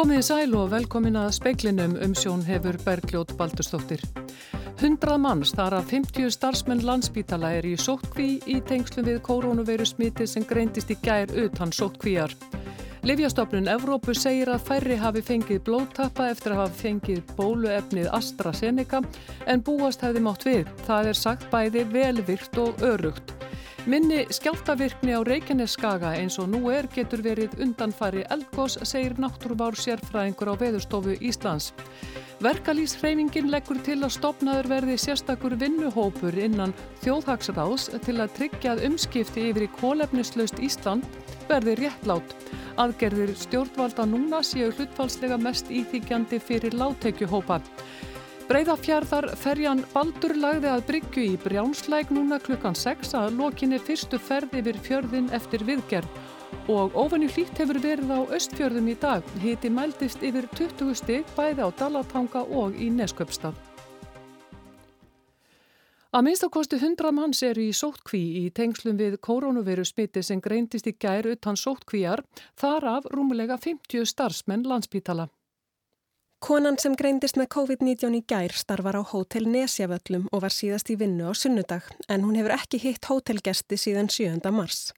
Komiði sæl og velkomin að speiklinum um sjón hefur Bergljót Baldurstóttir. 100 manns, þar að 50 starfsmenn landsbítala er í sóttkví í tengslum við koronaviru smiti sem greindist í gær utan sóttkvíjar. Livjastofnun Evrópu segir að færri hafi fengið blóttappa eftir að hafa fengið bóluefnið AstraZeneca en búast hefði mátt við. Það er sagt bæði velvirt og örugt. Minni skjáltavirkni á Reykjaneskaga eins og nú er getur verið undanfari eldgós, segir náttúruvár sérfræðingur á veðurstofu Íslands. Verkalýshreyfingin leggur til að stopnaður verði sérstakur vinnuhópur innan þjóðhagsráðs til að tryggja að umskipti yfir í kólefnislaust Ísland verði réttlátt. Aðgerðir stjórnvalda núna séu hlutfalslega mest íþykjandi fyrir láttekjuhópa. Breiðafjörðar ferjan Baldur lagði að bryggju í Brjánslæk núna klukkan 6 að lokinni fyrstu ferð yfir fjörðin eftir viðgerð og ofan í hlýtt hefur verið á östfjörðum í dag. Hiti mældist yfir 20 stygg bæði á Dalatanga og í Nesköpstað. Að minnst á kosti 100 manns eru í sóttkví í tengslum við koronaviru smiti sem greindist í gær utan sóttkvíjar, þar af rúmulega 50 starfsmenn landsbítala. Konan sem greindist með COVID-19 í gær starfar á hótel Nesjavöllum og var síðast í vinnu á sunnudag en hún hefur ekki hitt hótelgesti síðan 7. mars.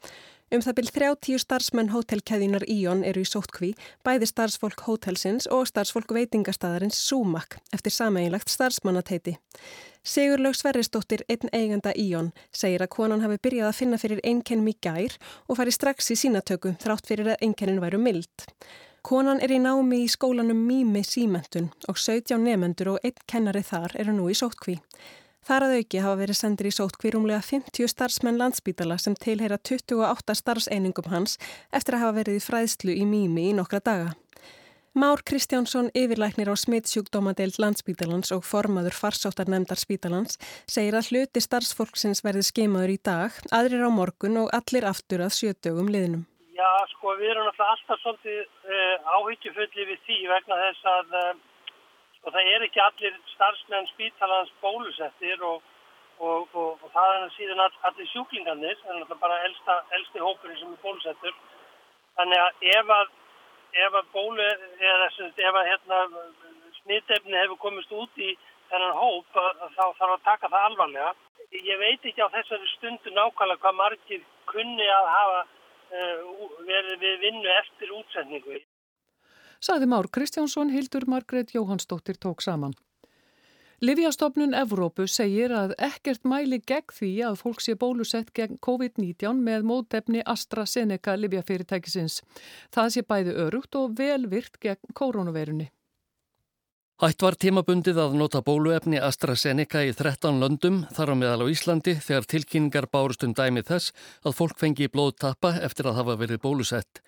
Um það byrj 30 starfsmenn hótelkeðinar Íon eru í sóttkví, bæði starfsfólk hótelsins og starfsfólk veitingastæðarins Súmak eftir sameinlagt starfsmannateiti. Sigurlaug Sverrisdóttir, einn eiganda Íon, segir að konan hafi byrjað að finna fyrir einkennum í gær og fari strax í sínatöku þrátt fyrir að einkennin væru mild. Konan er í námi í skólanum Mými Símentun og 17 nefendur og einn kennari þar eru nú í sótkví. Þar að auki hafa verið sendir í sótkví rúmlega 50 starfsmenn landsbítala sem tilheyra 28 starfseiningum hans eftir að hafa verið í fræðslu í Mými í nokkra daga. Már Kristjánsson, yfirlæknir á smittsjúkdómadeild landsbítalans og formaður farsáttar nefndar spítalans, segir að hluti starfsfólksins verði skeimaður í dag, aðrir á morgun og allir aftur að sjötögum liðnum. Já, sko, við erum alltaf svolítið uh, áhyggjufulli við því vegna þess að uh, sko, það er ekki allir starfsmenn spítalans bólusettir og, og, og, og það er síðan all, allir sjúklingarnir, það er bara elsta, elsti hópurinn sem er bólusettur. Þannig að ef að, ef að bólu, eða ef að hérna, smittefni hefur komist út í þennan hóp, þá þarf að taka það alvarlega. Ég veit ekki á þessari stundu nákvæmlega hvað margir kunni að hafa Eh, verið við vinnu eftir útsendingu. Saði Már Kristjánsson, Hildur Margret Jóhannsdóttir tók saman. Livjastofnun Evrópu segir að ekkert mæli gegn því að fólk sé bólusett gegn COVID-19 með mótefni AstraZeneca livjafyrirtækisins. Það sé bæði örugt og velvirt gegn koronaveirunni. Ætt var tímabundið að nota bóluefni AstraZeneca í 13 löndum þar á meðal á Íslandi þegar tilkynningar bárust um dæmi þess að fólk fengi blóðtappa eftir að hafa verið bólusett.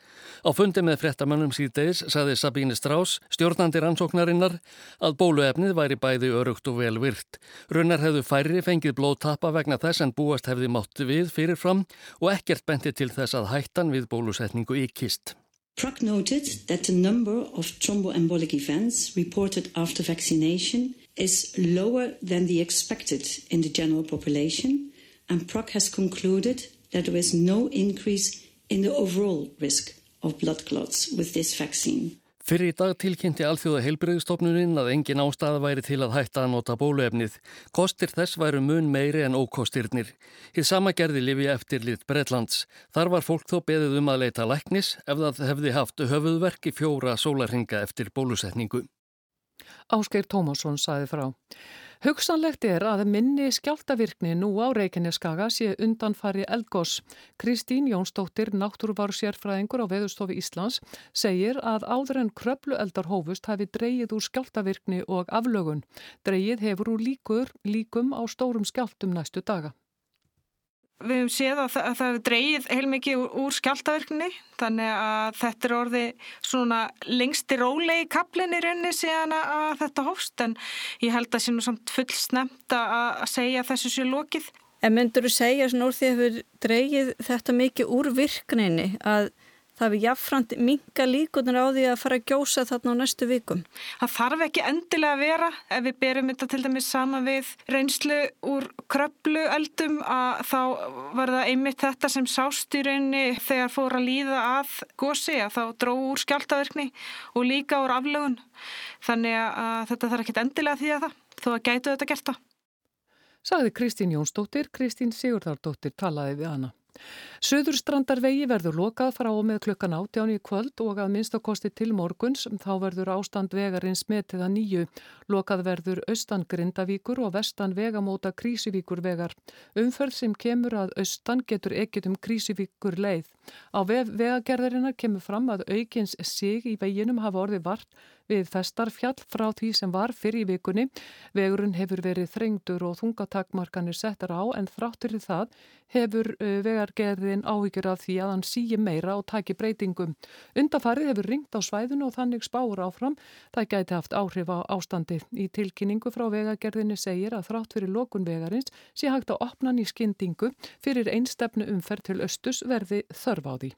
Á fundi með frettamannum síðdeis saði Sabine Strauss, stjórnandi rannsóknarinnar, að bóluefnið væri bæði örugt og vel virt. Runnar hefðu færri fengið blóðtappa vegna þess en búast hefði mátti við fyrirfram og ekkert benti til þess að hættan við bólusetningu íkist. Proc noted that the number of thromboembolic events reported after vaccination is lower than the expected in the general population, and Proc has concluded that there is no increase in the overall risk of blood clots with this vaccine. Fyrir í dag tilkynnti alþjóða heilbreyðstofnuninn að engin ástæða væri til að hætta að nota bóluefnið. Kostir þess væru mun meiri en ókostirnir. Hið sama gerði lifi eftir lit Breitlands. Þar var fólk þó beðið um að leita læknis ef það hefði haft höfuðverki fjóra sólarhinga eftir bólusetningu. Ásgeir Tómasson saði frá. Hugsanlegt er að minni skjáltavirkni nú á Reykjaneskaga sé undanfari eldgós. Kristín Jónsdóttir, náttúruvar sérfræðingur á Veðurstofi Íslands, segir að áður en kröplu eldar hófust hafi dreyið úr skjáltavirkni og aflögun. Dreyið hefur úr líkur, líkum á stórum skjáltum næstu daga. Við hefum séð að það, að það dreyið heilmikið úr, úr skjáltaverkni þannig að þetta er orði svona lengsti rólegi kaplinni raunni síðan að þetta hófst en ég held að það sé nú samt full snemt að segja þessu sér lokið. En myndur þú segja svona úr því að við dreyið þetta mikið úr virkninni að það við jáfnframt minga líkunar á því að fara að gjósa þarna á næstu vikum. Það þarf ekki endilega að vera ef við berum þetta til dæmis saman við reynslu úr kröplueldum að þá var það einmitt þetta sem sást í rauninni þegar fór að líða að gósi að þá dró úr skjáltaverkni og líka úr aflögun. Þannig að þetta þarf ekki endilega því að það þó að gætu þetta gert það. Sagði Kristín Jónsdóttir, Kristín Sigurðardóttir talaði við hana. Suðurstrandarvegi verður lokað frá og með klukkan áttján í kvöld og að minnstakosti til morguns þá verður ástand vegarins metið að nýju. Lokað verður austan Grindavíkur og vestan vegamóta Krísivíkur vegar. Umferð sem kemur að austan getur ekkit um Krísivíkur leið. Á vegagerðarinnar kemur fram að aukins sig í veginum hafa orðið vart við festarfjall frá því sem var fyrir í vikunni. Vegurinn hefur verið þrengdur og þungatakmarkanir settar á en þráttur í það hefur vegargerðin áhyggjur af því að hann síi meira og taki breytingum. Undafarið hefur ringt á svæðinu og þannig spáur áfram. Það gæti haft áhrif á ástandi. Í tilkynningu frá vegagerðinni segir að þrátt fyrir lokun vegarins sé hægt að opna skyndingu fyrir einstefnu umferð til östus verði þörf á því.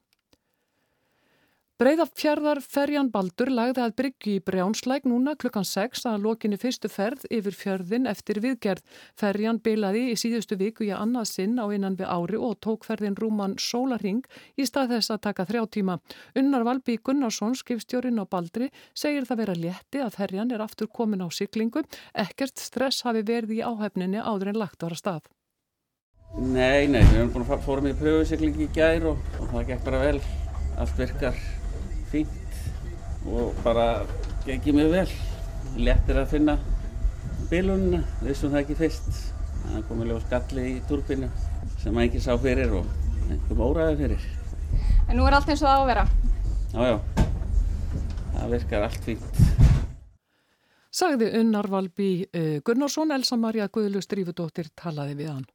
Breiðafjörðar ferjan Baldur lagði að bryggju í Brjánslæk núna klukkan 6 að lokinni fyrstu ferð yfir fjörðin eftir viðgerð. Ferjan bilaði í síðustu viku í annað sinn á innan við ári og tók ferðin rúman sólaring í stað þess að taka þrjá tíma. Unnar Valby Gunnarsson, skipstjórin á Baldri, segir það vera létti að ferjan er aftur komin á syklingu. Ekkert stress hafi verið í áhefninni áður en lagt ára stað. Nei, nei, við erum búin að fóra með pröfusyklingi í gær og, og það gekk bara vel. Allt virkar fínt og bara gengið mjög vel. Lettir að finna bilununa, vissum það ekki fyrst. Það kom vel á skalli í turbinu sem maður ekki sá fyrir og einhverjum óræði fyrir. En nú er allt eins og það á að vera? Já, já. Það virkar allt fínt. Sagði Unnar Valby uh, Gunnarsson, Elsa Maria Guðlust Rífudóttir talaði við hann.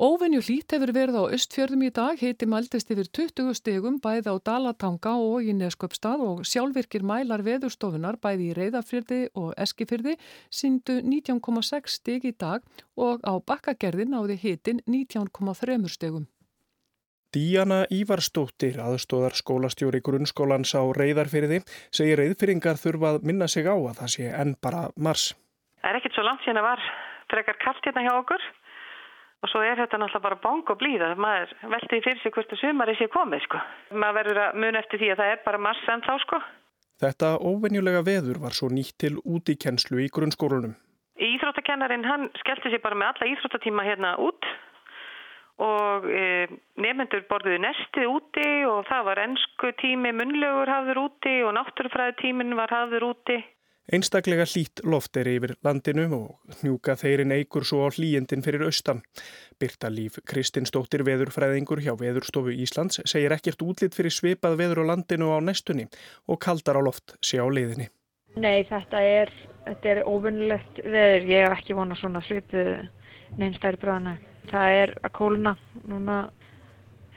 Óvenju hlít hefur verið á östfjörðum í dag, heiti mæltist yfir 20 stegum bæði á Dalatanga og í Nesköpstað og sjálfvirkir mælar veðurstofunar bæði í Reyðafyrði og Eskifyrði síndu 19,6 steg í dag og á bakkagerðin áði hitin 19,3 stegum. Díana Ívarstóttir, aðstóðar skólastjóri grunnskólans á Reyðarfyrði, segir reyðfyrringar þurfa að minna sig á að það sé enn bara mars. Það er ekkert svo langt síðan að var frekar kallt hérna hjá okkur og svo er þetta náttúrulega bara bóng og blíða maður veldi fyrir sig hverstu sumari sé komið sko. maður verður að mun eftir því að það er bara mars en þá sko. Þetta óvenjulega veður var svo nýtt til útíkennslu í grunnskólunum Íþróttakennarin hann skellti sér bara með alla íþróttatíma hérna út og e, nefnendur borðuði nesti úti og það var ennsku tími munlegur hafður úti og náttúrufræði tímin var hafður úti Einstaklega hlýtt loft er yfir landinu og hnjúka þeirinn eigur svo á hlýjendin fyrir austan. Birta Líf Kristinsdóttir veðurfræðingur hjá Veðurstofu Íslands segir ekkert útlitt fyrir svipað veður á landinu á nestunni og kaldar á loft sé á liðinni. Nei, þetta er, er óvinnulegt veður. Ég hef ekki vonað svona svipið neinstæri bráðana. Það er að kóluna núna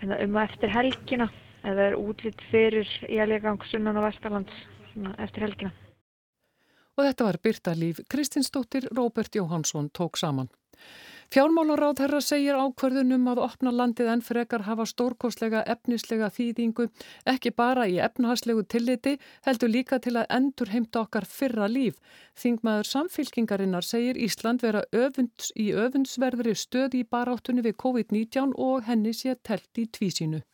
hérna, um að eftir helgina eða er útlitt fyrir jæljagang sunnan og vestarlands eftir helgina og þetta var Birta Líf Kristinsdóttir, Róbert Jóhansson tók saman. Fjármálaráð herra segir ákverðunum að opna landið en frekar hafa stórkostlega efnislega þýðingu ekki bara í efnahagslegu tilliti heldur líka til að endur heimta okkar fyrra líf. Þingmaður samfylkingarinnar segir Ísland vera öfunds í öfundsverðri stöð í baráttunni við COVID-19 og henni sé telt í tvísínu.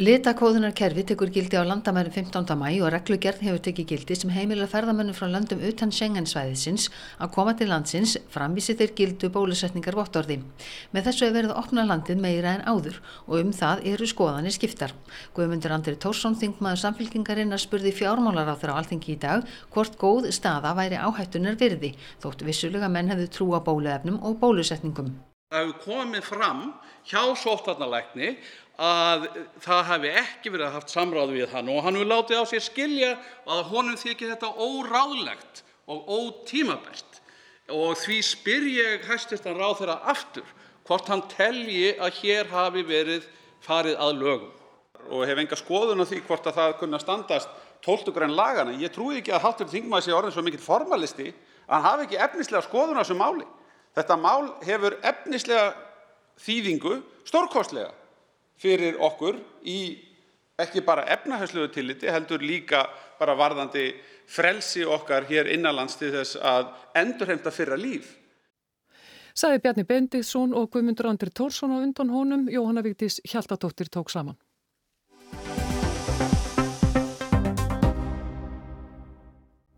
Litakóðunarkerfi tekur gildi á landamærum 15. mæ og reglugerð hefur tekið gildi sem heimilar ferðamönnum frá löndum utan Schengensvæðisins að koma til landsins framvísi þeir gildu bólusetningar vottorði. Með þessu er verið að opna landið meira en áður og um það eru skoðanir skiptar. Guðmundur Andri Tórsson, þingmaður samfélkingarinn að spurði fjármálar á þeirra alþengi í dag hvort góð staða væri áhættunar virði, þótt vissulega menn hefðu trú á bóluefnum og bólusetningum. Það hefur komið fram hjá sóttvarnalækni að það hefði ekki verið haft samráð við hann og hann hefur látið á sér skilja að honum þykir þetta óráðlegt og ótímabært og því spyr ég hæstvirtan ráðherra aftur hvort hann telji að hér hafi verið farið að lögum og hef enga skoðun á því hvort að það kunna standast 12 græn lagana. Ég trúi ekki að háttur þingmaði sé orðin svo mikill formalisti að hann hafi ekki efnislega skoðun á þessu máli. Þetta mál hefur efnislega þýðingu stórkostlega fyrir okkur í ekki bara efnahagslegu tilliti heldur líka bara varðandi frelsi okkar hér innanlands til þess að endurheimta fyrra líf. Saði Bjarni Bendisson og Guðmundur Andri Tórsson á undan honum, Jóhanna Víktis Hjaltadóttir tók saman.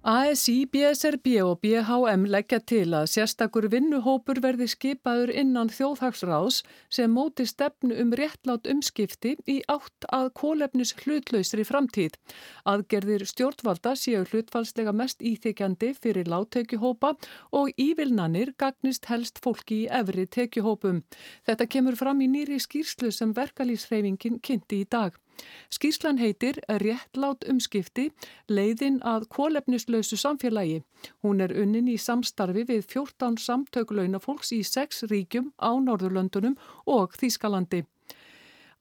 ASI, BSRB og BHM leggja til að sérstakur vinnuhópur verði skipaður innan þjóðhagsráðs sem móti stefnu um réttlátt umskipti í átt að kólefnis hlutlausri framtíð. Aðgerðir stjórnvalda séu hlutfalslega mest íþykjandi fyrir láttekjuhópa og ívilnanir gagnist helst fólki í efri tekjuhópum. Þetta kemur fram í nýri skýrslu sem verkalýsreifingin kynnti í dag. Skýrslan heitir Réttlát umskipti, leiðin að kólefnislausu samfélagi. Hún er unnin í samstarfi við 14 samtökulaunafólks í 6 ríkjum á Norðurlöndunum og Þýskalandi.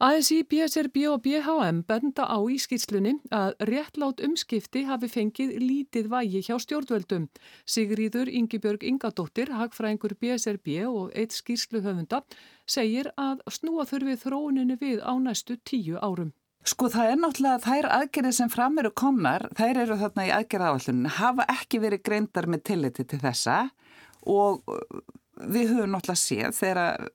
ASI, BSRB og BHM benda á í skýrslunni að réttlát umskipti hafi fengið lítið vægi hjá stjórnvöldum. Sigriður Ingibjörg Ingadóttir, hagfræðingur BSRB og eitt skýrsluhöfunda, segir að snúa þurfið þróuninu við á næstu tíu árum. Sko það er náttúrulega þær aðgerðir sem fram eru komnar, þær eru þarna í aðgerðaáalluninu, hafa ekki verið greindar með tilliti til þessa og við höfum náttúrulega séð þegar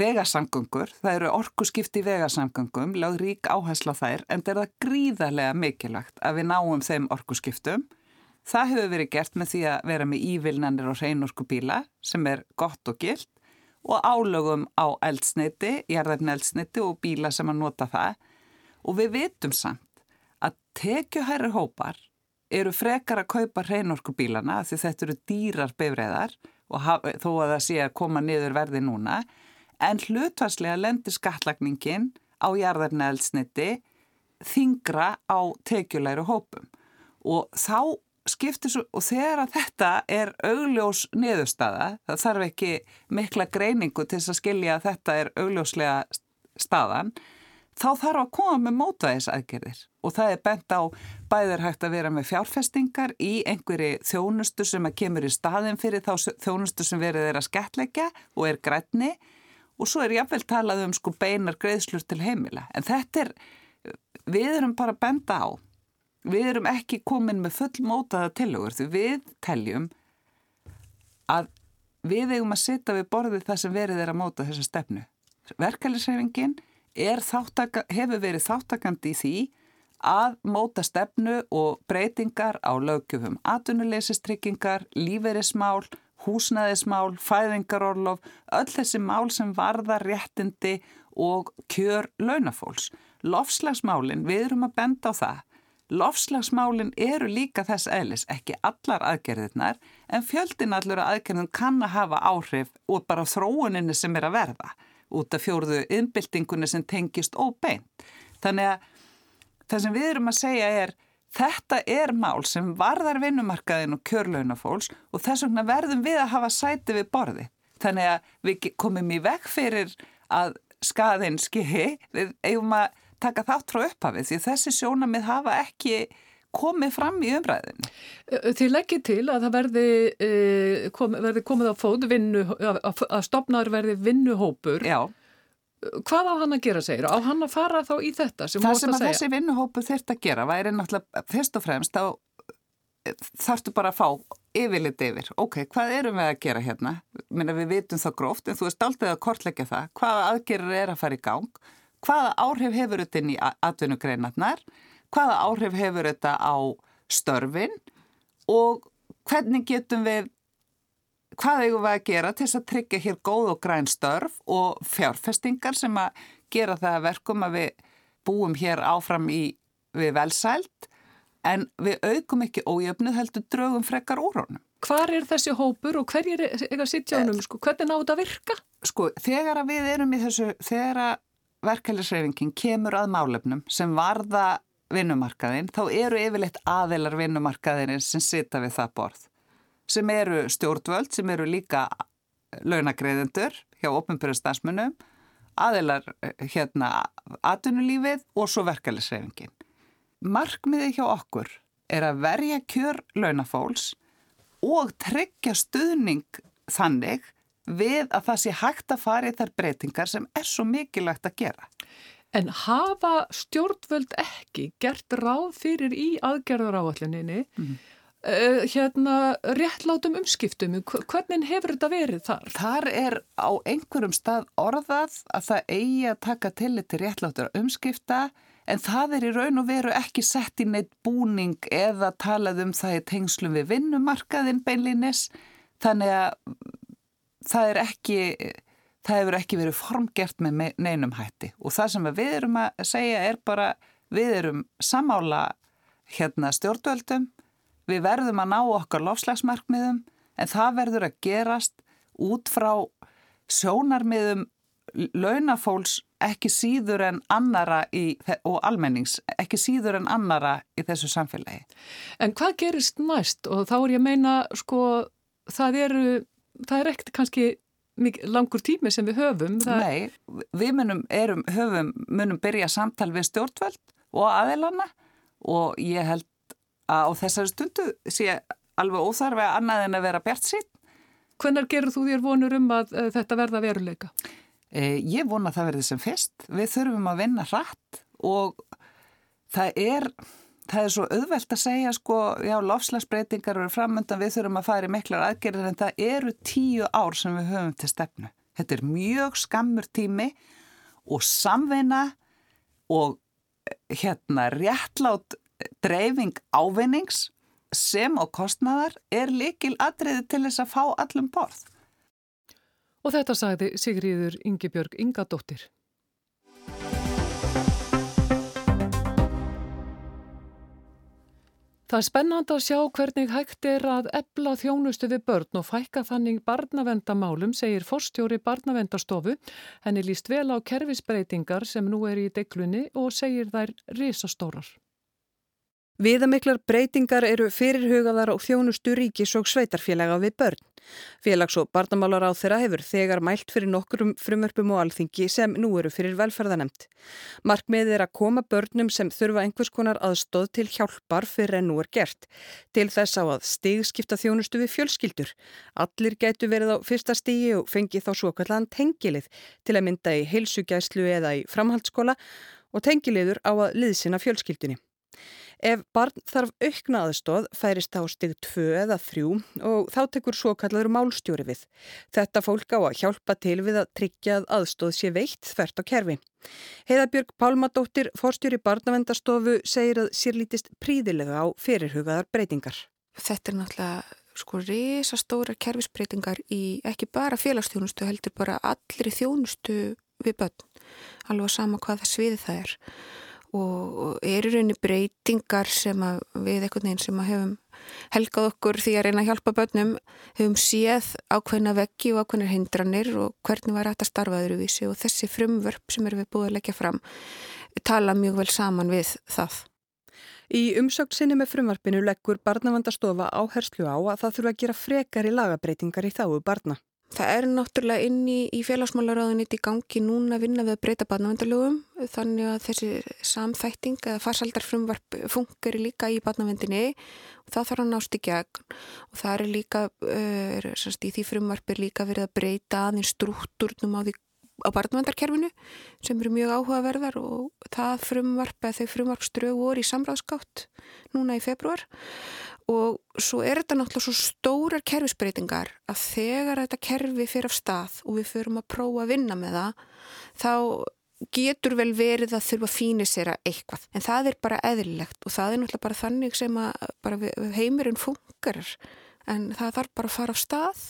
vegasamgöngur, það eru orkuskipti vegasamgöngum, lög rík áhersla þær, en það er það gríðarlega mikilvægt að við náum þeim orkuskiptum. Það hefur verið gert með því að vera með ívilnanir og hreinorkubíla sem er gott og gilt og álögum á eldsneiti, jarðarni eldsneiti og bíla sem að nota það og við vitum samt að tekjuhæri hópar eru frekar að kaupa hreinorkubílana því þetta eru dýrar befriðar og hafa, þó að það sé að koma niður verði núna en hlutvarslega lendir skattlagningin á jarðarneðelsniti þingra á tekjulæru hópum. Og þá skiptir svo og þegar að þetta er augljós niðurstaða það þarf ekki mikla greiningu til þess að skilja að þetta er augljóslega staðan þá þarf að koma með mótvæðisaðgerðir og það er bent á bæðir hægt að vera með fjárfestingar í einhverju þjónustu sem að kemur í staðin fyrir þá þjónustu sem verið er að skettleggja og er grætni og svo er jáfnvel talað um sko beinar greiðslur til heimila. En þetta er, við erum bara benda á, við erum ekki komin með full mótaða tilögur því við teljum að við eigum að sitja við borðið það sem verið er að móta þessa stefnu. Verkefælisreifingin þáttaka, hefur verið þáttakandi í því að móta stefnu og breytingar á lögjöfum atvinnuleisistryggingar, líferismál, húsnæðismál, fæðingarorlof, öll þessi mál sem varða réttindi og kjör launafólks. Lofslagsmálinn, við erum að benda á það. Lofslagsmálinn eru líka þess eðlis, ekki allar aðgerðirnar, en fjöldin allur aðgerðin kann að hafa áhrif og bara þróuninni sem er að verða út af fjóruðu innbyltingunni sem tengist óbeint. Þannig að það sem við erum að segja er þetta er mál sem varðar vinnumarkaðin og kjörlaunafólks og þess vegna verðum við að hafa sæti við borði. Þannig að við komum í vekk fyrir að skaðin skihi, við eigum að taka þátt frá upphafið því þessi sjónamið hafa ekki komið fram í umræðinu. Þið leggir til að það verði, kom, verði komið á fóð vinnu, að stopnar verði vinnuhópur. Já. Hvað á hann að gera, segir? Á hann að fara þá í þetta sem Það sem að, að þessi vinnuhópur þurft að gera væri náttúrulega fyrst og fremst þá þarftu bara að fá yfirlit yfir. Ok, hvað erum við að gera hérna? Minna við vitum það gróft en þú erst aldrei að kortleggja það. Hvaða aðgerir er að fara í gang? Hvaða áhrif hefur þetta inn í atvinnugreinarnar? Hvaða áhrif hefur þetta á störfin og hvernig getum við, hvað eigum við að gera til þess að tryggja hér góð og græn störf og fjárfestingar sem að gera það verkum að við búum hér áfram í við velsælt en við aukum ekki ójöfnuð heldur draugum frekar úr honum. Hvar er þessi hópur og hverjir er eitthvað sittjónum, sko, hvernig náðu þetta að virka? Sko, þegar að við erum í þessu, þegar að verkefælisreifingin kemur að málefnum sem varða vinnumarkaðin, þá eru yfirleitt aðeilar vinnumarkaðinir sem sita við það borð. Sem eru stjórnvöld, sem eru líka launagreðendur hjá ofnbjörðu stafsmunum, aðeilar hérna atunulífið og svo verkefælisreifingin. Markmiði hjá okkur er að verja kjör launafóls og tryggja stuðning þannig við að það sé hægt að fara í þær breytingar sem er svo mikilvægt að gera. En hafa stjórnvöld ekki gert ráð fyrir í aðgerðaráalluninni mm. uh, hérna réttlátum umskiptum? Hvernig hefur þetta verið þar? Þar er á einhverjum stað orðað að það eigi að taka til þetta réttlátur umskipta en það er í raun og veru ekki sett í neitt búning eða talað um það í tengslum við vinnumarkaðin beinlinis þannig að það er ekki það hefur ekki verið formgert með neinum hætti. Og það sem við erum að segja er bara við erum samála hérna stjórnvöldum, við verðum að ná okkar lofslagsmarkmiðum en það verður að gerast út frá sjónarmiðum launafólks ekki síður en annara í, og almennings ekki síður en annara í þessu samfélagi. En hvað gerist næst? Og þá er ég að meina sko það eru, það er ekkert kannski langur tími sem við höfum. Það... Nei, við munum, erum, höfum, munum byrja samtal við stjórnvöld og aðeilana og ég held að á þessari stundu sé alveg óþarfi að annað en að vera bjart sín. Hvernig gerur þú þér vonur um að uh, þetta verða veruleika? Eh, ég vona að það verði sem fyrst. Við þurfum að vinna hratt og það er það er svo auðvelt að segja sko, já, lofslagsbreytingar eru framöndan, við þurfum að fara í miklar aðgerðir en það eru tíu ár sem við höfum til stefnu. Þetta er mjög skammur tími og samveina og hérna réttlátt dreifing ávinnings sem á kostnaðar er likil atriði til þess að fá allum borð. Og þetta sagði Sigriður Yngibjörg Ingadóttir. Það er spennand að sjá hvernig hægt er að ebla þjónustu við börn og fækka þannig barnavendamálum, segir forstjóri barnavendastofu. Henni líst vel á kerfisbreytingar sem nú er í deglunni og segir þær risastórar. Viðamiklar breytingar eru fyrirhugaðar á þjónustu ríkis og sveitarfélaga við börn. Félags- og barnamálar á þeirra hefur þegar mælt fyrir nokkurum frumörpum og alþingi sem nú eru fyrir velferðanemt. Markmið er að koma börnum sem þurfa einhvers konar aðstóð til hjálpar fyrir en nú er gert. Til þess á að stigskipta þjónustu við fjölskyldur. Allir getur verið á fyrsta stigi og fengi þá svo kallan tengilið til að mynda í heilsugæslu eða í framhaldsskóla og tengiliður á að liðsina fjölskyldunni. Ef barn þarf aukna aðstóð færist á stig 2 eða 3 og þá tekur svo kallaður málstjóri við. Þetta fólk á að hjálpa til við að tryggja að aðstóð sé veitt þvert á kerfi. Heiðabjörg Pálmadóttir, forstjóri barnavendastofu, segir að sér lítist príðilega á fyrirhugaðar breytingar. Þetta er náttúrulega sko risastóra kerfisbreytingar í ekki bara félagsþjónustu heldur bara allir þjónustu við börn, alveg sama hvaða sviði það er og eru rauninni breytingar sem við eitthvað neins sem hefum helgað okkur því að reyna að hjálpa börnum hefum séð ákveðna veggi og ákveðna hindranir og hvernig var þetta starfaður í vísi og þessi frumvörp sem erum við búið að leggja fram tala mjög vel saman við það. Í umsöksinni með frumvarpinu leggur barnavandastofa áherslu á að það þurfa að gera frekar í lagabreitingar í þáu barna. Það er náttúrulega inn í, í félagsmálaráðunit í gangi núna að vinna við að breyta barnavendalögum þannig að þessi samþætting eða farsaldarfrumvarp funkar líka í barnavendinni og það þarf að nást í gegn. Og það er líka, er, semst, í því frumvarp er líka verið að breyta aðeins struktúrnum á því á barnavendarkerfinu sem eru mjög áhugaverðar og það frumvarp eða þau frumvarpströg voru í samráðskátt núna í februar og svo er þetta náttúrulega svo stórar kerfisbreytingar að þegar þetta kerfi fyrir af stað og við förum að prófa að vinna með það þá getur vel verið að þurfa að fýni sér að eitthvað. En það er bara eðlilegt og það er náttúrulega bara þannig sem að heimurinn funkar en það þarf bara að fara af stað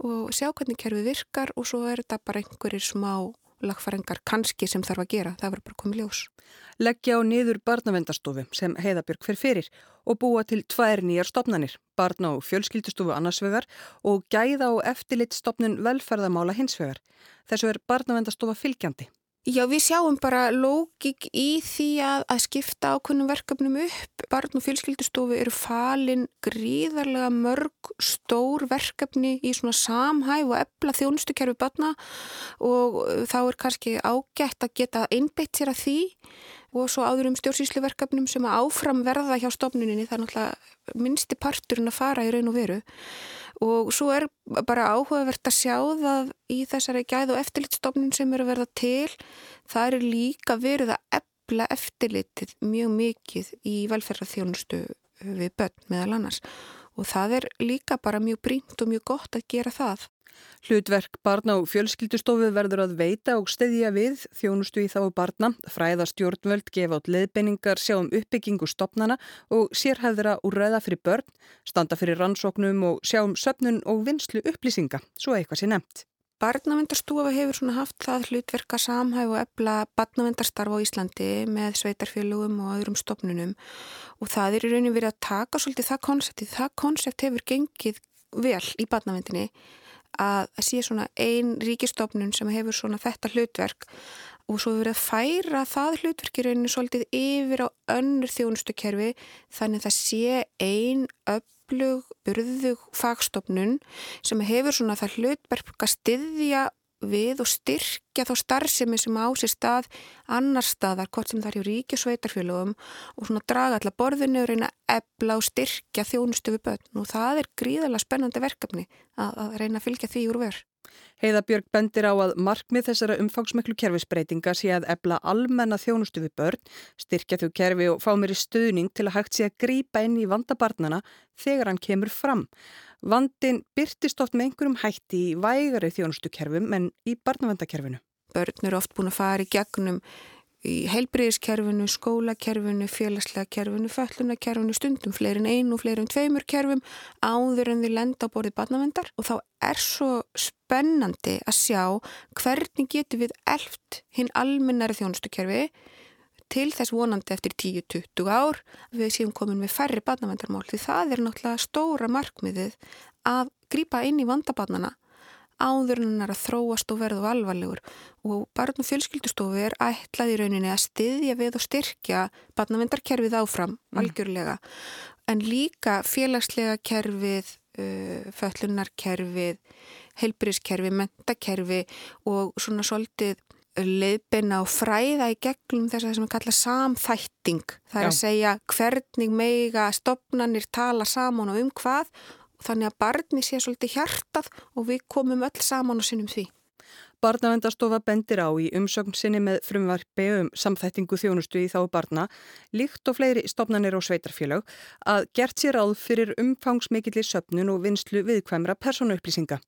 og sjá hvernig kerfi virkar og svo er þetta bara einhverjir smá lagfæringar kannski sem þarf að gera, það verður bara komið ljós. Leggja á niður barnavendastofu sem heiðabjörg fyrir fyrir og búa til tvær nýjar stopnanir, barna og fjölskyldustofu annarsvegar og gæða og eftirlit stopnun velferðamála hinsvegar. Þessu er barnavendastofa fylgjandi. Já, við sjáum bara lógik í því að, að skipta ákveðnum verkefnum upp. Barn og fjölskyldustofu eru falin gríðarlega mörg stór verkefni í svona samhæf og ebla þjónustukerfi barna og þá er kannski ágætt að geta einbeitt sér að því og svo áður um stjórnsýsluverkefnum sem að áfram verða hjá stofnuninni það er náttúrulega minnsti parturinn að fara í raun og veru og svo er bara áhugavert að sjá það í þessari gæð og eftirlitstofnun sem eru verða til. Það er líka verið að ebla eftirlitið mjög mikið í velferðarþjónustu við börn meðal annars. Og það er líka bara mjög brínt og mjög gott að gera það Hlutverk barna og fjölskyldustofu verður að veita og stedja við þjónustu í þá barna, fræða stjórnvöld, gefa át leðbenningar, sjá um uppbyggingu stopnana og sérhæðra úr ræða fyrir börn, standa fyrir rannsóknum og sjá um söpnun og vinslu upplýsinga, svo eitthvað sé nefnt. Barnavendarstofa hefur svona haft það hlutverka samhæf og ebla barnavendarstarf á Íslandi með sveitarfélugum og öðrum stopnunum og það er í raunin verið að taka svolítið það koncepti. Það koncept hefur gengið vel í barnavendinni að það sé svona ein ríkistofnun sem hefur svona þetta hlutverk og svo verið að færa það hlutverkirinu svolítið yfir á önnur þjónustukerfi þannig að það sé ein öflug, burðug fagstofnun sem hefur svona það hlutverk að styðja við og styrkja þá starfsemi sem á sér stað annar staðar, hvort sem það er í ríki og svona draga allar borðinu og reyna ebla og styrkja þjónustu við börn og það er gríðarlega spennandi verkefni að, að reyna að fylgja því úr verð. Heiðabjörg bendir á að markmið þessara umfangsmeklu kerfisbreytinga sé að ebla almenna þjónustu við börn, styrkja þau kerfi og fá mér í stuðning til að hægt sé að grýpa inn í vandabarnana þegar hann kemur fram. Vandin byrtist oft með einhverjum hætti í vægari þjónustukerfum en í barnavendakerfinu. Börn eru oft búin að fara í gegnum í heilbriðiskerfinu, skólakerfinu, félagslega kerfinu, föllunarkerfinu, stundum fleirin einu fleirin tveimur kerfum áður en því lenda á borðið barnavendar og þá er svo spennandi að sjá hvernig getur við elft hinn almennari þjónustukerfi til þess vonandi eftir 10-20 ár við séum komin með færri badnavendarmál því það er náttúrulega stóra markmiðið að grýpa inn í vandabarnana áður en að þróast og verðu alvarlegur og barn og fjölskyldustofu er ætlað í rauninni að styðja við og styrkja badnavendarkerfið áfram mm. algjörlega en líka félagslega kerfið, uh, föllunarkerfið, heilbrískerfið, mentakerfi og svona svolítið leiðbina og fræða í gegnum þess að sem við kalla samþætting. Það er Já. að segja hvernig meiga stopnarnir tala saman og um hvað þannig að barni sé svolítið hjartað og við komum öll saman og sinnum því. Barnavendastofa bendir á í umsögn sinni með frumvarpi um samþættingu þjónustu í þá barna, líkt og fleiri stopnarnir og sveitarfélag, að gert sér áð fyrir umfangsmikillir söpnun og vinslu viðkvæmra persónuupplýsinga.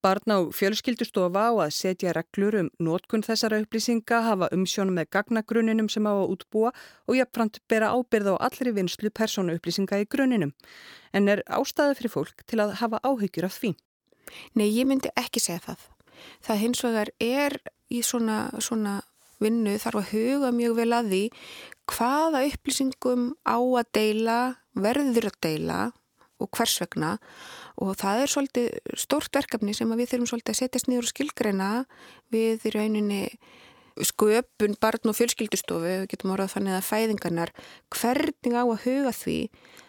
Barna og fjölskyldustofa á að setja reglur um nótkunn þessara upplýsinga, hafa umsjónum með gagnagruninum sem á að útbúa og jafnframt bera ábyrð á allri vinslu persónuupplýsinga í gruninum. En er ástæði fyrir fólk til að hafa áhyggjur af því? Nei, ég myndi ekki segja það. Það hins vegar er í svona, svona vinnu þarf að huga mjög vel að því hvaða upplýsingum á að deila, verður að deila og hvers vegna. Og það er svolítið stórt verkefni sem við þurfum svolítið að setjast nýður og skilgreina við í rauninni sköpun barn og fjölskyldustofu, við getum orðað þannig að fæðingarnar, hvernig á að huga því?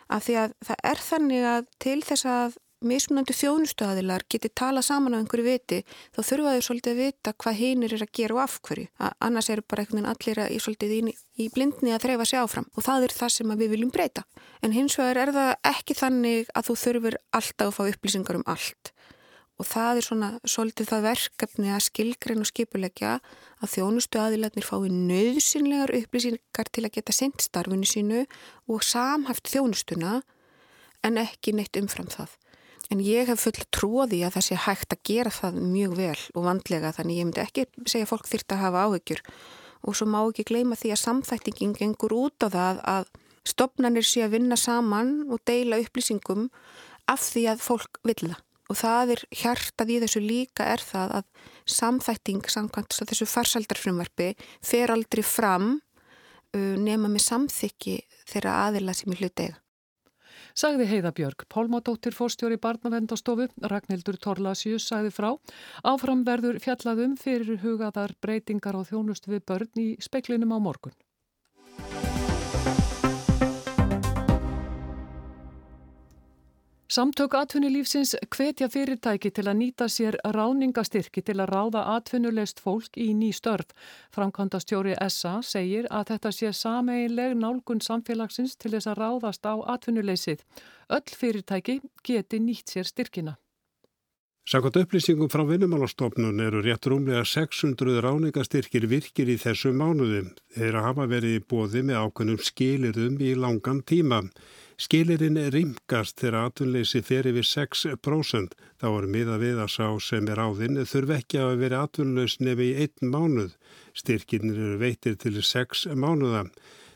Að því að það er þannig að til þess að mismunandi þjónustuðaðilar geti tala saman á einhverju viti þá þurfa þau svolítið að vita hvað hinnir er að gera og af hverju. Að annars eru bara einhvern veginn allir að, svolítið í, í blindni að þreyfa sig áfram og það er það sem við viljum breyta. En hins vegar er það ekki þannig að þú þurfur alltaf að fá upplýsingar um allt og það er svona svolítið það verkefni að skilgrein og skipulegja að þjónustuðaðilarnir fái nöðsynlegar upplýsingar til að geta sendt starfinu sínu og samhaft þjónustuna en ekki neitt umfram það. En ég hef full tróði að það sé hægt að gera það mjög vel og vandlega þannig ég myndi ekki segja fólk þýrt að hafa áhyggjur og svo má ekki gleyma því að samþættingin gengur út á það að stopnarnir sé að vinna saman og deila upplýsingum af því að fólk vil það og það er hjartað í þessu líka er það að samþætting samkvæmt þessu farsaldarfrumverfi fer aldrei fram uh, nema með samþykki þeirra aðila sem í hlut eiga. Sagði Heiða Björg, Pálmadóttir fórstjóri barnavendastofu, Ragnhildur Torlasjus sagði frá. Áfram verður fjallaðum fyrir hugaðar breytingar og þjónust við börn í speiklinum á morgun. Samtök atvinnulífsins hvetja fyrirtæki til að nýta sér ráðningastyrki til að ráða atvinnulegst fólk í ný störf. Framkvæmda stjóri SA segir að þetta sé sameiginleg nálgun samfélagsins til þess að ráðast á atvinnuleysið. Öll fyrirtæki geti nýtt sér styrkina. Samkvæmt upplýsingum frá vinnumálastofnun eru rétt rúmlega 600 ráningastyrkir virkir í þessu mánuðum. Þeir hafa verið í bóði með ákveðnum skilirðum í langan tíma. Skilirinn rimkast þegar atvinnleysi fer yfir 6%. Þá er miða við að sá sem er áðinn þurf ekki að vera atvinnlaus nefn í einn mánuð. Styrkinir eru veitir til 6 mánuða.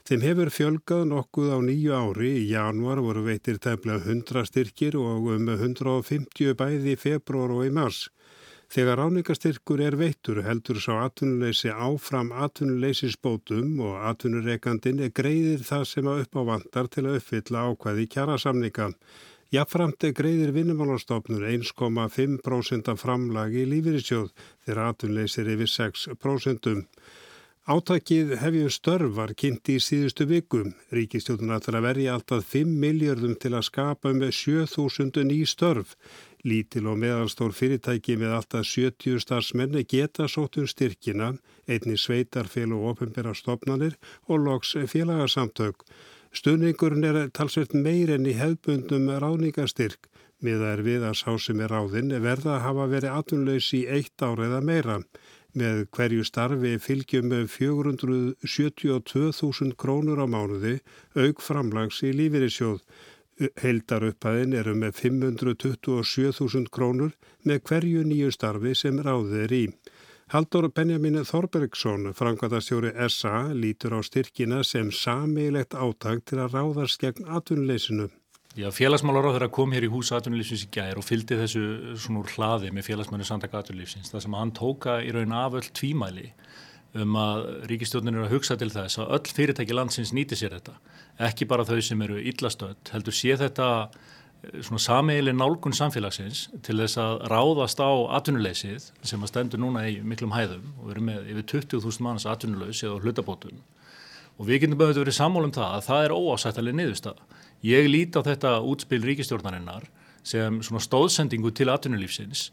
Þeim hefur fjölgað nokkuð á nýju ári. Í januar voru veitir tæmlega 100 styrkir og um 150 bæði í februar og í mars. Þegar ráningastyrkur er veittur heldur sá atvinnuleysi áfram atvinnuleysisbótum og atvinnureikandin er greiðir það sem að upp á vandar til að uppfylla ákvæði kjærasamninga. Jáfnframt er greiðir vinnumálastofnur 1,5% af framlagi í lífyrirsjóð þegar atvinnuleysir yfir 6%. Átakið hefjum störf var kynnt í síðustu vikum. Ríkistjóðun ætlar að verja alltaf 5 miljardum til að skapa með 7000 ný störf. Lítil og meðalstór fyrirtæki með alltaf 70 starfsmenni geta sóttum styrkina, einni sveitarfél og ofinbæra stopnanir og loks félagarsamtök. Stuningurinn er talsveit meir enn í hefbundum ráðningarstyrk. Miða er við að sá sem er ráðinn verða að hafa verið atvinnlaus í eitt ára eða meira. Með hverju starfi fylgjum með 472.000 krónur á mánuði auk framlags í lífeyrissjóð. Heldar upphæðin eru með 527.000 krónur með hverju nýju starfi sem ráðið er í. Haldur Benjamin Þorbergsson, frangvandastjóri SA, lítur á styrkina sem samilegt átag til að ráðast gegn atvinnuleysinu. Já, félagsmálar á þeirra kom hér í húsa atvinnulífsins í gær og fylgdi þessu svona úr hlaði með félagsmannu samtaka atvinnulífsins. Það sem hann tóka í raun af öll tvímæli um að ríkistjórnir eru að hugsa til þess að öll fyrirtæki landsins nýti sér þetta. Ekki bara þau sem eru illastöld, heldur sé þetta eh, svona sameili nálgun samfélagsins til þess að ráðast á atvinnuleysið sem að stendur núna í miklum hæðum og eru með yfir 20.000 manns atvinnuleys eða hlutabótum. Og við getum bæðið verið sammálum það að það er óásættalega niðurstað. Ég líti á þetta útspil ríkistjórnarinnar sem svona stóðsendingu til atvinnulífsins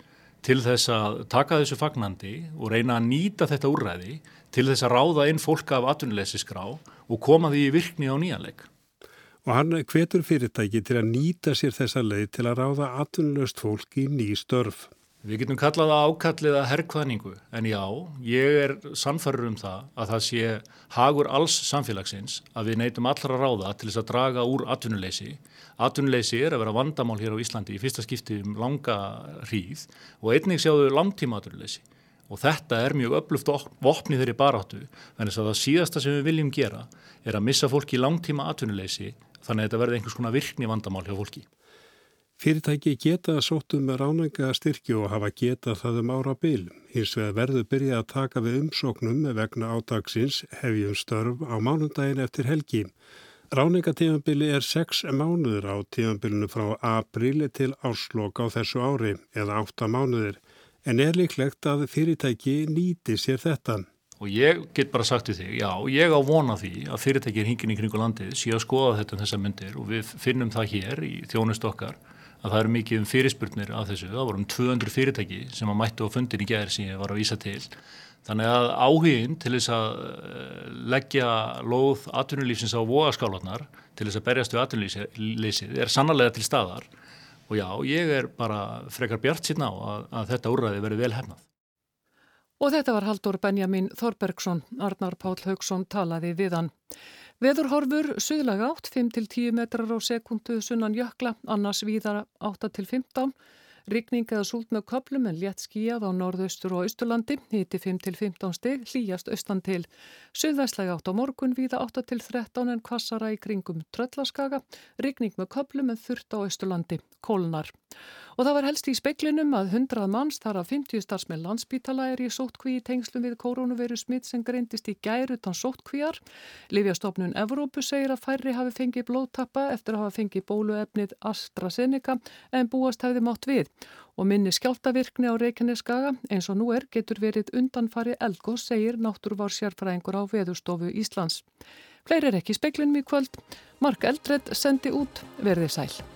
til þess að taka þessu fagnandi og reyna að nýta þetta úrræði til þess að ráða inn fólk af atvinnuleysisgrá og koma því í virkni á nýjanleik. Og hann hvetur fyrirtæki til að nýta sér þessa leið til að ráða atvinnulöst fólk í ný störf. Við getum kallað það ákallið að herrkvæðningu en já, ég er sannfarður um það að það sé hagur alls samfélagsins að við neytum allra ráða til þess að draga úr atvinnuleysi. Atvinnuleysi er að vera vandamál hér á Íslandi í fyrsta skipti um langa hríð og einnig sjáðu langtíma atvinnuleysi. Og þetta er mjög öfluft vopni þeirri baráttu, þannig að það síðasta sem við viljum gera er að missa fólki í langtíma atvinnuleysi þannig að þetta verði einhvers konar virkni vandamál hjá fólki. Fyrirtæki geta sóttum með ránanga styrkju og hafa geta það um ára byl. Hins vegar verður byrja að taka við umsóknum vegna ádagsins hefjum störf á mánundagin eftir helgi. Ráningatífambili er sex mánuður á tífambilinu frá aprili til áslokk á þessu ári eða átta mánuður en er líklegt að fyrirtæki nýti sér þetta. Og ég get bara sagt við þig, já, ég á vona því að fyrirtækir hingin í kringu landið sé að skoða þetta um þessa myndir og við finnum það hér í þjónust okkar að það eru mikið um fyrirspurnir að þessu. Það voru um 200 fyrirtæki sem að mættu á fundin í gerð sem ég var að vísa til. Þannig að áhugin til þess að eh, leggja lóð atvinnulífsins á vogaskálanar til þess að berjast við atvinnuleysið er sannarlega til staðar og já, ég er bara frekar bjart síðan á að, að þetta úrræði verið vel hefnað. Og þetta var Haldur Benjamin Þorbergsson, Arnar Pál Haugsson talaði við hann. Veðurhorfur suðlaga átt 5-10 metrar á sekundu sunnan jökla, annars víðar 8-15 Rikning eða súlt með köplum en létt skíjað á norðaustur og austurlandi, hiti 5-15 stig, hlýjast austan til. Suðvæslega átt á morgun, víða 8-13 en kvassara í kringum tröllaskaga, rikning með köplum en þurft á austurlandi, kólnar. Og það var helst í speiklinum að 100 manns þar að 50 starfs með landsbítala er í sóttkví í tengslum við koronaviru smitt sem greindist í gæri utan sóttkvíjar. Livjastofnun Evrópu segir að færri hafi fengið blóttappa eftir að hafa fengið bóluefnið AstraZeneca en búast hefði mátt við og minni skjáltavirkni á Reykjaneskaga eins og nú er getur verið undanfari elgós, segir náttúruvár sérfræðingur á Veðurstofu Íslands. Fleiri er ekki speklinum í kvöld. Mark Eldred sendi út verðið sæl.